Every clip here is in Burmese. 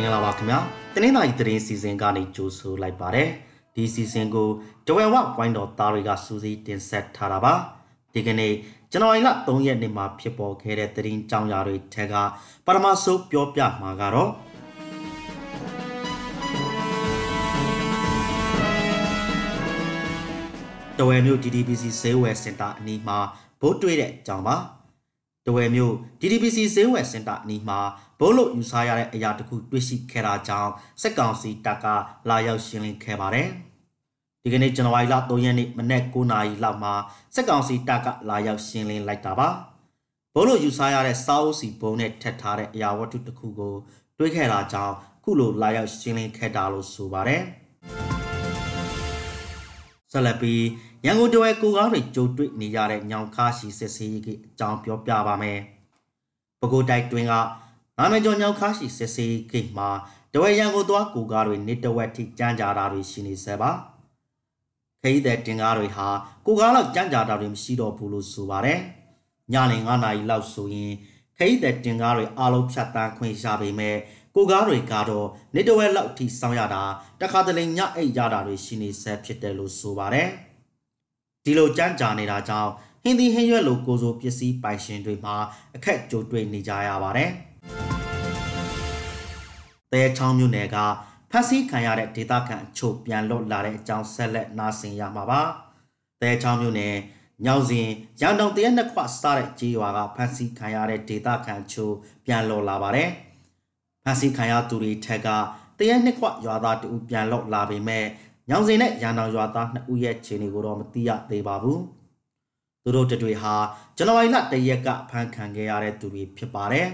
္ဂလာပါခင်ဗျာတနင်္လာရီသတင်းစီစဉ်ကနေကြိုဆိုလိုက်ပါတယ်ဒီစီစဉ်ကိုတဝဲဝဝိုင်းတော်သားတွေကစူးစီးတင်ဆက်ထားတာပါဒီကနေ့ဇန်နဝါရီလ3ရက်နေ့မှာဖြစ်ပေါ်ခဲ့တဲ့သတင်းကြောင်းရာတွေထက်ကပထမဆုံးပြောပြမှာကတော့တဝဲမြို့ DDBC ဈေးဝယ်စင်တာအနီးမှာဘိုးတွေ့တဲ့အကြောင်းပါ တဝဲမြို့ DDBC ဈေးဝယ်စင်တာအနီးမှာဘိုးလို့ယူဆရတဲ့အရာတခုတွေ့ရှိခဲ့တာကြောင့်စက်ကောင်စီတပ်ကလာရောက်ရှင်းလင်းခဲ့ပါတယ်။ဒီကနေ့ဇန်နဝါရီလ3ရက်နေ့မနက်9:00နာရီလောက်မှာစက်ကောင်စီတပ်ကလာရောက်ရှင်းလင်းလိုက်တာပါ။ဘိုးလို့ယူဆရတဲ့စာအုပ်စီဘုံနဲ့ထက်ထားတဲ့အရာဝတ္ထုတစ်ခုကိုတွေ့ခဲ့တာကြောင့်ခုလိုလာရောက်ရှင်းလင်းခဲ့တာလို့ဆိုပါတယ်။ဆက်လက်ပြီး ရန်ကုန်တဝဲကိုကားတွေကြိုတွေ့နေရတဲ့ညောင်ခါရှိစစ်ဆေးရေးကအကြောင်းပြောပြပါမယ်။ပဲခူးတိုက်တွင်ကနာမည်ကျော်ညောင်ခါရှိစစ်ဆေးရေးကိမှာတဝဲရန်ကုန်သွားကိုကားတွေနေတဝက်ထိကြမ်းကြတာတွေရှိနေစပါ။ခရီးသည်တင်ကားတွေဟာကိုကားလောက်ကြမ်းကြတာတွေမရှိတော့ဘူးလို့ဆိုပါတယ်။ညနေ9နာရီလောက်ဆိုရင်ခရီးသည်တင်ကားတွေအားလုံးဖြတ်တန်းခွင့်ရပေမဲ့ကိုကားတွေကတော့နေတဝက်လောက်ထိစောင်းရတာတခါတလေညအိတ်ရတာတွေရှိနေဆဲဖြစ်တယ်လို့ဆိုပါတယ်။ ဒီလိုကြမ်းကြာနေတာကြောင့်ဟင်းသီးဟင်းရွက်လိုကိုစိုးပစ္စည်းပိုင်ရှင်တွေမှာအခက်ကြုံတွေ့နေကြရပါတယ်။တဲချောင်းမြို့နယ်ကဖက်စီခံရတဲ့ဒေသခံအချို့ပြန်လွတ်လာတဲ့အကြောင်းဆက်လက်နားဆင်ရမှာပါ။တဲချောင်းမြို့နယ်ညောင်စဉ်ရန်တုံတရက်နှစ်ခွစားတဲ့ကြေးရွာကဖက်စီခံရတဲ့ဒေသခံအချို့ပြန်လွတ်လာပါတယ်။ဖက်စီခံရသူတွေထက်ကတရက်နှစ်ခွရွာသားတူပြန်လွတ်လာပေမဲ့ ညောင်စင်နဲ့ရန်တောင်ရွာသားနှစ်ဦးရဲ့ခြေနေကိုတော့မသိရသေးပါဘူး။သူတို့တတွေဟာဇန်နဝါရီလတရက်ကဖမ်းခံခဲ့ရတဲ့သူတွေဖြစ်ပါတယ်။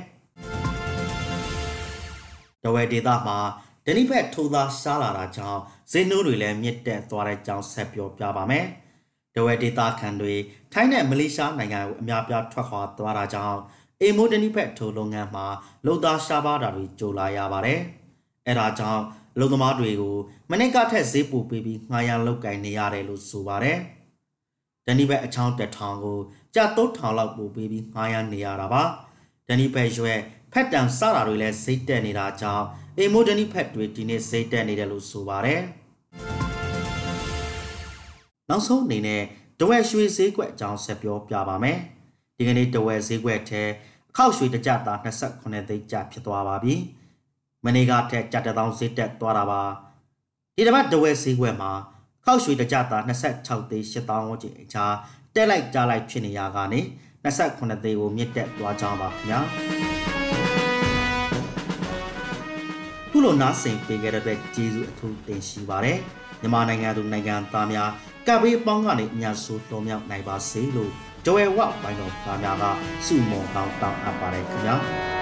တဝဲဒေသမှာဒဏိဖက်ထိုးသားရှားလာတာကြောင့်ဇင်းနိုးတွေလည်းမြင့်တက်သွားတဲ့ကြောင်းဆက်ပြောပြပါမယ်။တဝဲဒေသခံတွေထိုင်းနဲ့မလေးရှားနိုင်ငံကိုအများပြားထွက်ခွာသွားတာကြောင့်အေမိုဒဏိဖက်ထိုးလုပ်ငန်းမှာလုံသားရှားပါတာတွေကြိုလာရပါတယ်။အဲဒါကြောင့် အလုံသမားတွေကိုမနစ်ကထက်ဈေးပိုပေးပြီးငှားရမ်းလောက်ကင်နေရတယ်လို့ဆိုပါတယ်။ဒန်နီဘက်အချောင်းတက်ထောင်ကိုကြတုတ်ထောင်လောက်ပိုပေးပြီးငှားရမ်းနေရတာပါ။ဒန်နီဘက်ရွက်ဖက်တန်စတာတွေလည်းဈေးတက်နေတာကြောင့်အေမိုဒန်နီဖက်တွေဒီနေ့ဈေးတက်နေတယ်လို့ဆိုပါတယ်။နောက်ဆုံးအနေနဲ့တဝက်ရွှေဈေးကွက်အကြောင်းဆက်ပြောပြပါမယ်။ဒီကနေ့တဝက်ဈေးကွက်ထဲအခောက်ရွှေတကြတာ28သိန်းကျဖြစ်သွားပါပြီ။ မနေ့ကထက်ကြတဲ့တောင်းဈေးတက်သွားတာပါဒီတစ်ပတ်တဝဲဈေးကွက်မှာခောက်ရွှေတကြတာ26သိန်း8000ဝန်းကျင်အချာတက်လိုက်ကြလိုက်ဖြစ်နေရကနေ28သိန်းကိုမြင့်တက်သွားကြပါခင်ဗျာခုလိုနားဆင်ပေးခဲ့တဲ့အတွက်ကျေးဇူးအထူးတင်ရှိပါတယ်မြန်မာနိုင်ငံသူနိုင်ငံသားများကပ်ဘေးပေါင်းကနေအများဆုံးလွန်မြောက်နိုင်ပါစေလို့ကြွယ်ဝပိုင်းတော်သားများကစုမုံကောင်းတောင်းအပ်ပါတယ်ခင်ဗျာ